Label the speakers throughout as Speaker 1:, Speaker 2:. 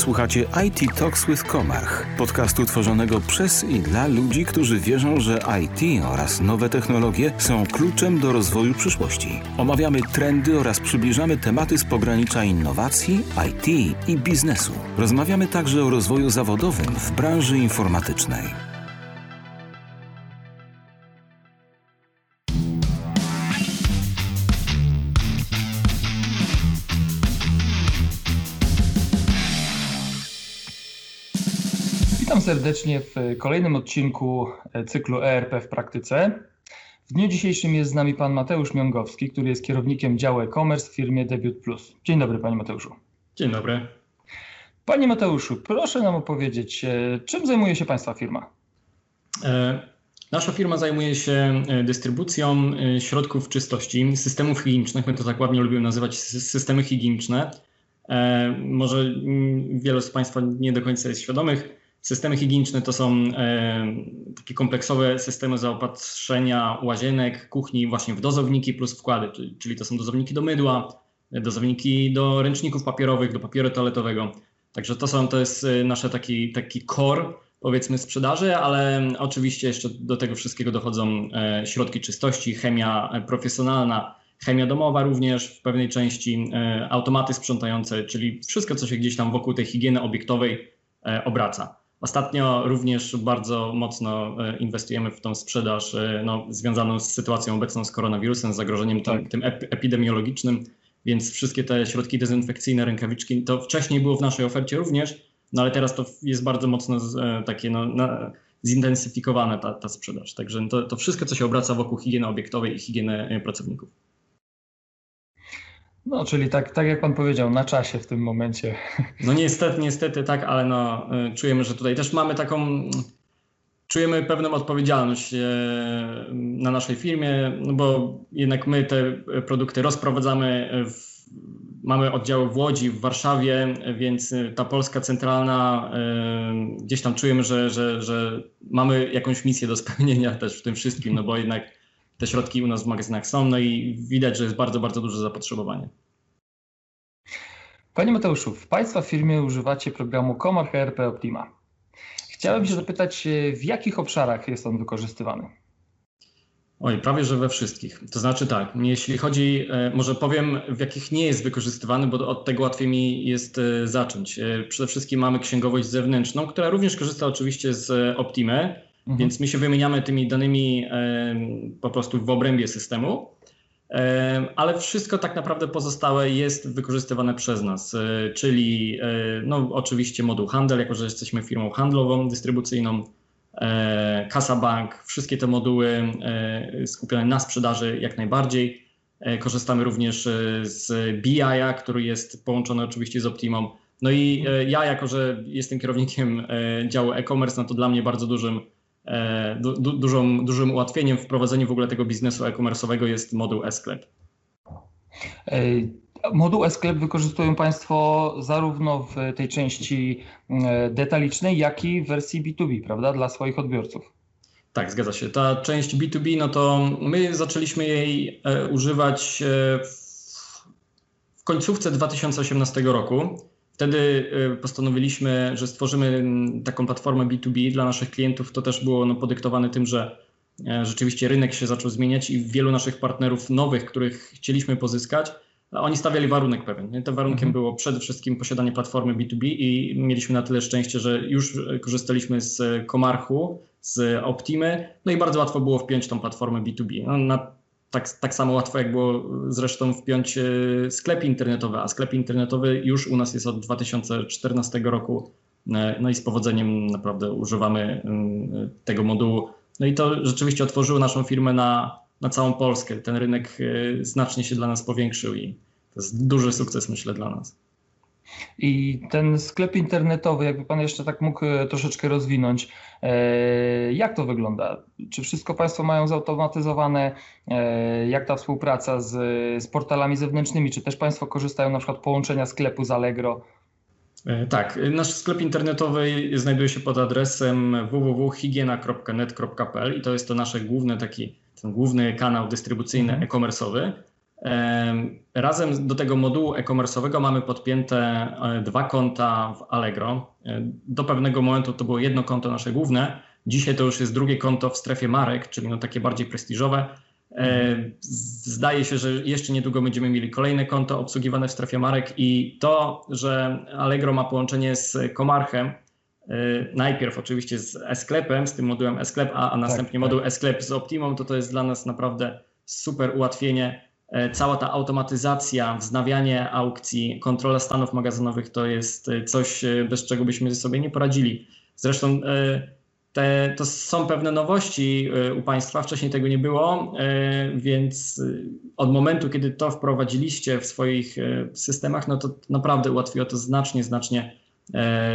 Speaker 1: Słuchacie IT Talks with Komarch, podcastu tworzonego przez i dla ludzi, którzy wierzą, że IT oraz nowe technologie są kluczem do rozwoju przyszłości. Omawiamy trendy oraz przybliżamy tematy z pogranicza innowacji, IT i biznesu. Rozmawiamy także o rozwoju zawodowym w branży informatycznej.
Speaker 2: Serdecznie w kolejnym odcinku e, cyklu ERP w praktyce. W dniu dzisiejszym jest z nami pan Mateusz Miągowski, który jest kierownikiem działu e-commerce w firmie Debut Plus. Dzień dobry panie Mateuszu.
Speaker 3: Dzień dobry.
Speaker 2: Panie Mateuszu, proszę nam opowiedzieć, e, czym zajmuje się państwa firma?
Speaker 3: E, nasza firma zajmuje się dystrybucją środków czystości, systemów higienicznych. My to tak ładnie lubimy nazywać systemy higieniczne. Może mm, wielu z Państwa nie do końca jest świadomych, Systemy higieniczne to są e, takie kompleksowe systemy zaopatrzenia łazienek, kuchni właśnie w dozowniki plus wkłady, czyli, to są dozowniki do mydła, dozowniki do ręczników papierowych, do papieru toaletowego. Także to, są, to jest e, nasze taki, taki core powiedzmy sprzedaży, ale oczywiście jeszcze do tego wszystkiego dochodzą e, środki czystości, chemia profesjonalna, chemia domowa również w pewnej części, automaty sprzątające, czyli wszystko, co się gdzieś tam wokół tej higieny obiektowej obraca. Ostatnio również bardzo mocno e, inwestujemy w tą sprzedaż e, no, związaną z sytuacją obecną z koronawirusem, z zagrożeniem tak. tym, epidemiologicznym, więc wszystkie te środki dezynfekcyjne, rękawiczki, to wcześniej było w naszej ofercie również, no ale teraz to jest bardzo mocno e, takie no, na, zintensyfikowane ta, ta sprzedaż. Także to, to wszystko, co się obraca wokół higieny obiektowej i higieny pracowników.
Speaker 2: No, czyli tak, tak jak pan powiedział, na czasie w tym momencie.
Speaker 3: No niestety, niestety tak, ale no, y, czujemy, że tutaj też mamy taką, czujemy pewną odpowiedzialność y, na naszej firmie, no bo jednak my te produkty rozprowadzamy, w, mamy oddziały w Łodzi, w Warszawie, więc ta Polska centralna, y, gdzieś tam czujemy, że, że, że mamy jakąś misję do spełnienia też w tym wszystkim, no bo jednak te środki u nas w magazynach są, no i widać, że jest bardzo, bardzo duże zapotrzebowanie.
Speaker 2: Panie Mateuszu, w Państwa firmie używacie programu Comarch ERP Optima. Chciałem się zapytać, w jakich obszarach jest on wykorzystywany?
Speaker 3: Oj, prawie że we wszystkich. To znaczy tak, jeśli chodzi, e, może powiem, w jakich nie jest wykorzystywany, bo od tego łatwiej mi jest e, zacząć. E, przede wszystkim mamy księgowość zewnętrzną, która również korzysta oczywiście z Optimy, mhm. więc my się wymieniamy tymi danymi po prostu w obrębie systemu ale wszystko tak naprawdę pozostałe jest wykorzystywane przez nas, e, czyli e, no, oczywiście moduł handel, jako że jesteśmy firmą handlową, dystrybucyjną, e, Kasa Bank, wszystkie te moduły skupione na sprzedaży jak najbardziej. Korzystamy również z BI, który jest połączony oczywiście z Optimą. No i ja, jako że jestem kierownikiem działu e-commerce, no to dla mnie bardzo dużym du, du, dużą, dużym ułatwieniem w prowadzeniu w ogóle tego biznesu e-commerce'owego jest moduł e-sklep.
Speaker 2: Moduł e-sklep wykorzystują Państwo zarówno w tej części e, detalicznej, jak i w wersji B2B, prawda, dla swoich odbiorców.
Speaker 3: Tak, zgadza się. Ta część B2B, no to my zaczęliśmy jej e, używać w końcówce 2018 roku. Wtedy y, postanowiliśmy, że stworzymy taką platformę B2B dla naszych klientów. To też było no, podyktowane tym, że e, rzeczywiście rynek się zaczął zmieniać i wielu naszych partnerów nowych, których chcieliśmy pozyskać, oni stawiali warunek pewien. Tym warunkiem mhm. było przede wszystkim posiadanie platformy B2B i mieliśmy na tyle szczęście, że już korzystaliśmy z Komarchu, z Optimy, no i bardzo łatwo było wpiąć tą platformę B2B. No, na tak, tak samo łatwo jak było zresztą wpiąć e, sklep internetowy, a sklep internetowy już u nas jest od 2014 roku. E, no i z powodzeniem naprawdę używamy mm, tego modułu. No i to rzeczywiście otworzyło naszą firmę na, na całą Polskę. Ten rynek e, znacznie się dla nas powiększył i to jest duży sukces, myślę, dla nas.
Speaker 2: I ten sklep internetowy, jakby Pan jeszcze tak mógł e, troszeczkę rozwinąć, e, jak to wygląda? Czy wszystko Państwo mają zautomatyzowane? E, jak ta współpraca z, z portalami zewnętrznymi? Czy też Państwo korzystają na przykład połączenia sklepu z Allegro?
Speaker 3: Tak, nasz sklep internetowy znajduje się pod adresem www.higiena.net.pl i to jest to nasz główny taki, ten główny kanał dystrybucyjny mhm. e-commerce'owy. Razem do tego modułu e-commerce'owego mamy podpięte e, dwa konta w Allegro. E, do pewnego momentu to było jedno konto nasze główne. Dzisiaj to już jest drugie konto w strefie marek, czyli no takie bardziej prestiżowe. E, zdaje się, że jeszcze niedługo będziemy mieli kolejne konto obsługiwane w strefie marek i to, że Allegro ma połączenie z Komarchem, najpierw oczywiście z e-sklepem, z tym modułem e-sklep, a, a następnie tak, moduł tak. e-sklep z Optimą, to to jest dla nas naprawdę super ułatwienie cała ta automatyzacja, wznawianie aukcji, kontrola stanów magazynowych to jest e, coś, e, bez czego byśmy sobie nie poradzili. Zresztą te, to są pewne nowości u Państwa, wcześniej tego nie było, więc od momentu, kiedy to wprowadziliście w swoich systemach, no to naprawdę ułatwiło to znacznie, znacznie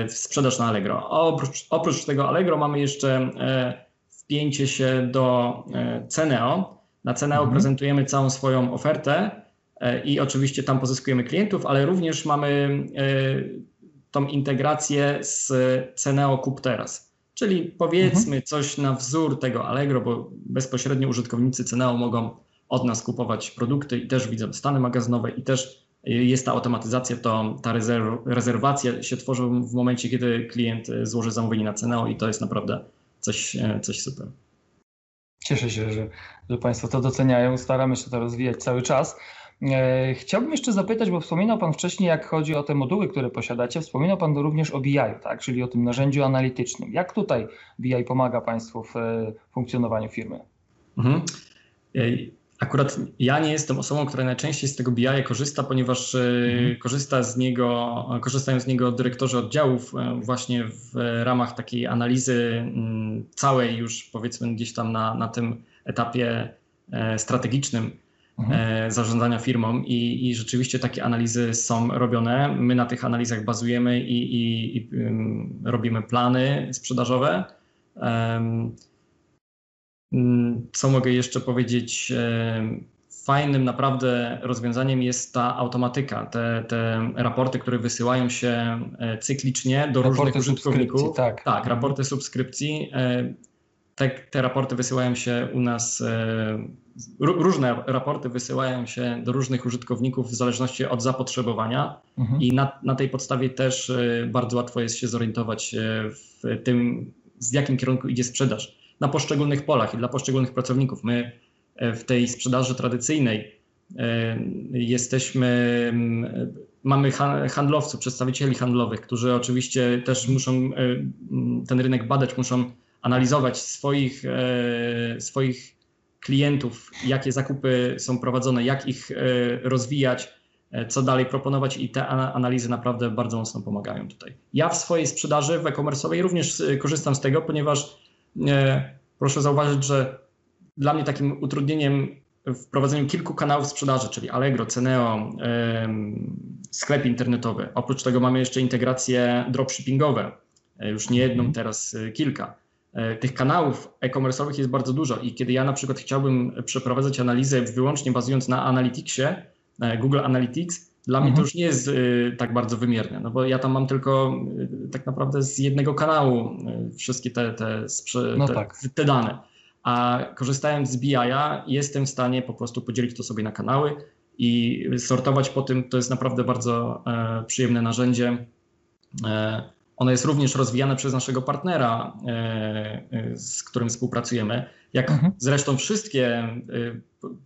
Speaker 3: sprzedaż na Allegro. Oprócz, oprócz tego Allegro mamy jeszcze wpięcie się do Ceneo, na Ceneo mhm. prezentujemy całą swoją ofertę e, i oczywiście tam pozyskujemy klientów, ale również mamy e, tą integrację z Ceneo Kup Teraz. Czyli powiedzmy mhm. coś na wzór tego Allegro, bo bezpośrednio użytkownicy Ceneo mogą od nas kupować produkty i też widzą stany magazynowe i też jest ta automatyzacja, to ta rezerw, rezerwacja się tworzy w momencie, kiedy klient złoży zamówienie na Ceneo i to jest naprawdę coś, e, coś super.
Speaker 2: Cieszę się, że, że Państwo to doceniają. Staramy się to rozwijać cały czas. E, chciałbym jeszcze zapytać, bo wspominał Pan wcześniej, jak chodzi o te moduły, które posiadacie, wspominał Pan również o BI, tak? czyli o tym narzędziu analitycznym. Jak tutaj BI pomaga Państwu w e, funkcjonowaniu firmy? Mhm.
Speaker 3: Akurat ja nie jestem osobą, która najczęściej z tego BI korzysta, ponieważ e, mhm. korzysta z niego, korzystają z niego dyrektorzy oddziałów e, właśnie w ramach takiej analizy mm, całej już powiedzmy gdzieś tam na, na tym etapie e, strategicznym mhm. zarządzania firmą I, i rzeczywiście takie analizy są robione. My na tych analizach bazujemy i, i, i robimy plany sprzedażowe. Mm, co mogę jeszcze powiedzieć? E, fajnym naprawdę rozwiązaniem jest ta automatyka, te, te raporty, które wysyłają się e, cyklicznie do raporty różnych użytkowników.
Speaker 2: Tak.
Speaker 3: tak, raporty subskrypcji. E, te, te raporty wysyłają się u nas, różne raporty wysyłają się do różnych użytkowników w zależności od zapotrzebowania mhm. i na, na tej podstawie też bardzo łatwo jest się zorientować w tym, z jakim kierunku idzie sprzedaż na poszczególnych polach i dla poszczególnych pracowników. My e, w tej sprzedaży tradycyjnej e, jesteśmy, mamy handlowców, przedstawicieli handlowych, którzy oczywiście też muszą e, ten rynek badać, muszą analizować swoich, swoich klientów, jakie zakupy są prowadzone, jak ich rozwijać, co dalej proponować i te analizy naprawdę bardzo mocno pomagają tutaj. Ja w swojej sprzedaży w e-commerce'owej również korzystam z tego, ponieważ proszę zauważyć, że dla mnie takim utrudnieniem w prowadzeniu kilku kanałów sprzedaży, czyli Allegro, Ceneo, sklep internetowy. Oprócz tego mamy jeszcze integracje dropshippingowe, e, już nie jedną, mhm. teraz e, kilka. E, tych kanałów e-commerce'owych jest bardzo dużo i kiedy ja na przykład chciałbym przeprowadzać analizę wyłącznie bazując na Analyticsie, Google Analytics, dla mhm. mnie to mhm. już nie jest y, tak bardzo wymierne, no bo ja tam mam tylko y, tak naprawdę z jednego kanału y, wszystkie te, te, no te, tak. te dane. A korzystając z BI-a jestem w stanie po prostu podzielić to sobie na kanały i sortować po tym. To jest naprawdę bardzo e, przyjemne narzędzie. E, ono jest również rozwijane przez naszego partnera, e, z którym współpracujemy. Jak mhm. zresztą wszystkie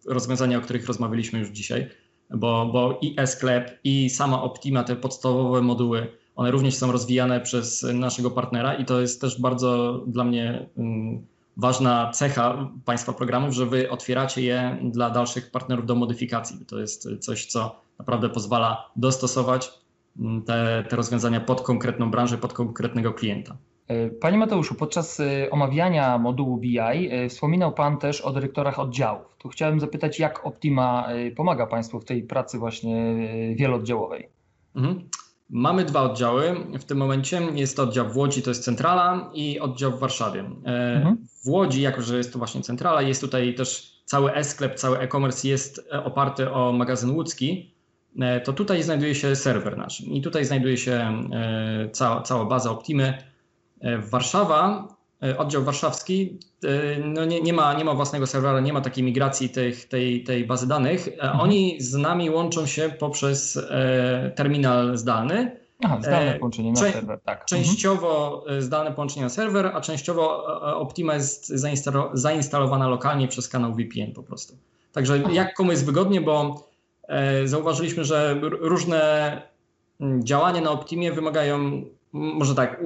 Speaker 3: rozwiązania, o których rozmawialiśmy już dzisiaj bo, bo i e-sklep, i sama Optima, te podstawowe moduły, one również są rozwijane przez naszego partnera i to jest też bardzo dla mnie um, ważna cecha Państwa programów, że Wy otwieracie je dla dalszych partnerów do modyfikacji. To jest coś, co naprawdę pozwala dostosować mm, te, te rozwiązania pod konkretną branżę, pod konkretnego klienta.
Speaker 2: E, panie Mateuszu, podczas e, omawiania modułu BI e, wspominał Pan też o dyrektorach oddziałów. Tu chciałem zapytać, jak Optima pomaga Państwu w tej pracy właśnie wielooddziałowej?
Speaker 3: Mhm. Mamy dwa oddziały w tym momencie. Jest to oddział w Łodzi, to jest centrala i oddział w Warszawie. Mhm. W Łodzi, jako że jest to właśnie centrala, jest tutaj też cały e-sklep, cały e-commerce jest oparty o magazyn łódzki, to tutaj znajduje się serwer nasz i tutaj znajduje się cała, cała baza Optimy, E, Warszawa oddział warszawski no nie, nie, ma, nie ma własnego serwera, nie ma takiej migracji tych, tej, tej bazy danych. Mhm. Oni z nami łączą się poprzez terminal zdalny.
Speaker 2: Aha, zdalne połączenie na serwer, tak.
Speaker 3: Częściowo mhm. zdalne połączenie na serwer, a częściowo Optima jest zainstalowana lokalnie przez kanał VPN po prostu. Także Aha. jak komu jest wygodnie, bo zauważyliśmy, że różne mm, działania na Optimie wymagają, może tak,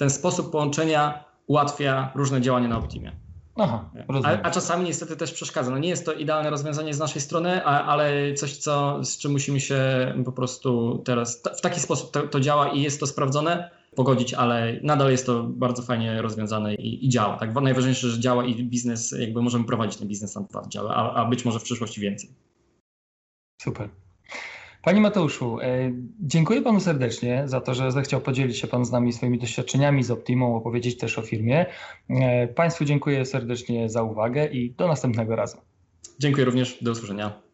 Speaker 3: ten sposób połączenia ułatwia różne działania na Optimie.
Speaker 2: Aha,
Speaker 3: a, a, czasami niestety też przeszkadza. No nie jest to idealne rozwiązanie z naszej strony, a, ale coś, co, z czym musimy się po prostu teraz w taki sposób to, to, działa i jest to sprawdzone, pogodzić, ale nadal jest to bardzo fajnie rozwiązane i, i działa. Tak, najważniejsze, że działa i biznes, jakby możemy prowadzić ten biznes tam działa, a, a być może w przyszłości więcej.
Speaker 2: Super. Panie Mateuszu, e, dziękuję Panu serdecznie za to, że zechciał podzielić się Pan z nami swoimi doświadczeniami z Optimą, opowiedzieć też o firmie. E, państwu dziękuję serdecznie za uwagę i do następnego razu.
Speaker 3: Dziękuję również, do usłyszenia.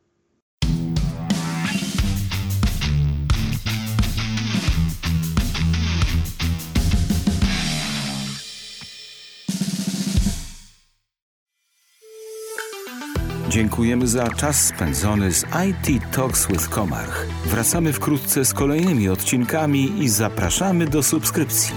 Speaker 1: Dziękujemy za czas spędzony z IT Talks with Komarch. Wracamy wkrótce z kolejnymi odcinkami i zapraszamy do subskrypcji.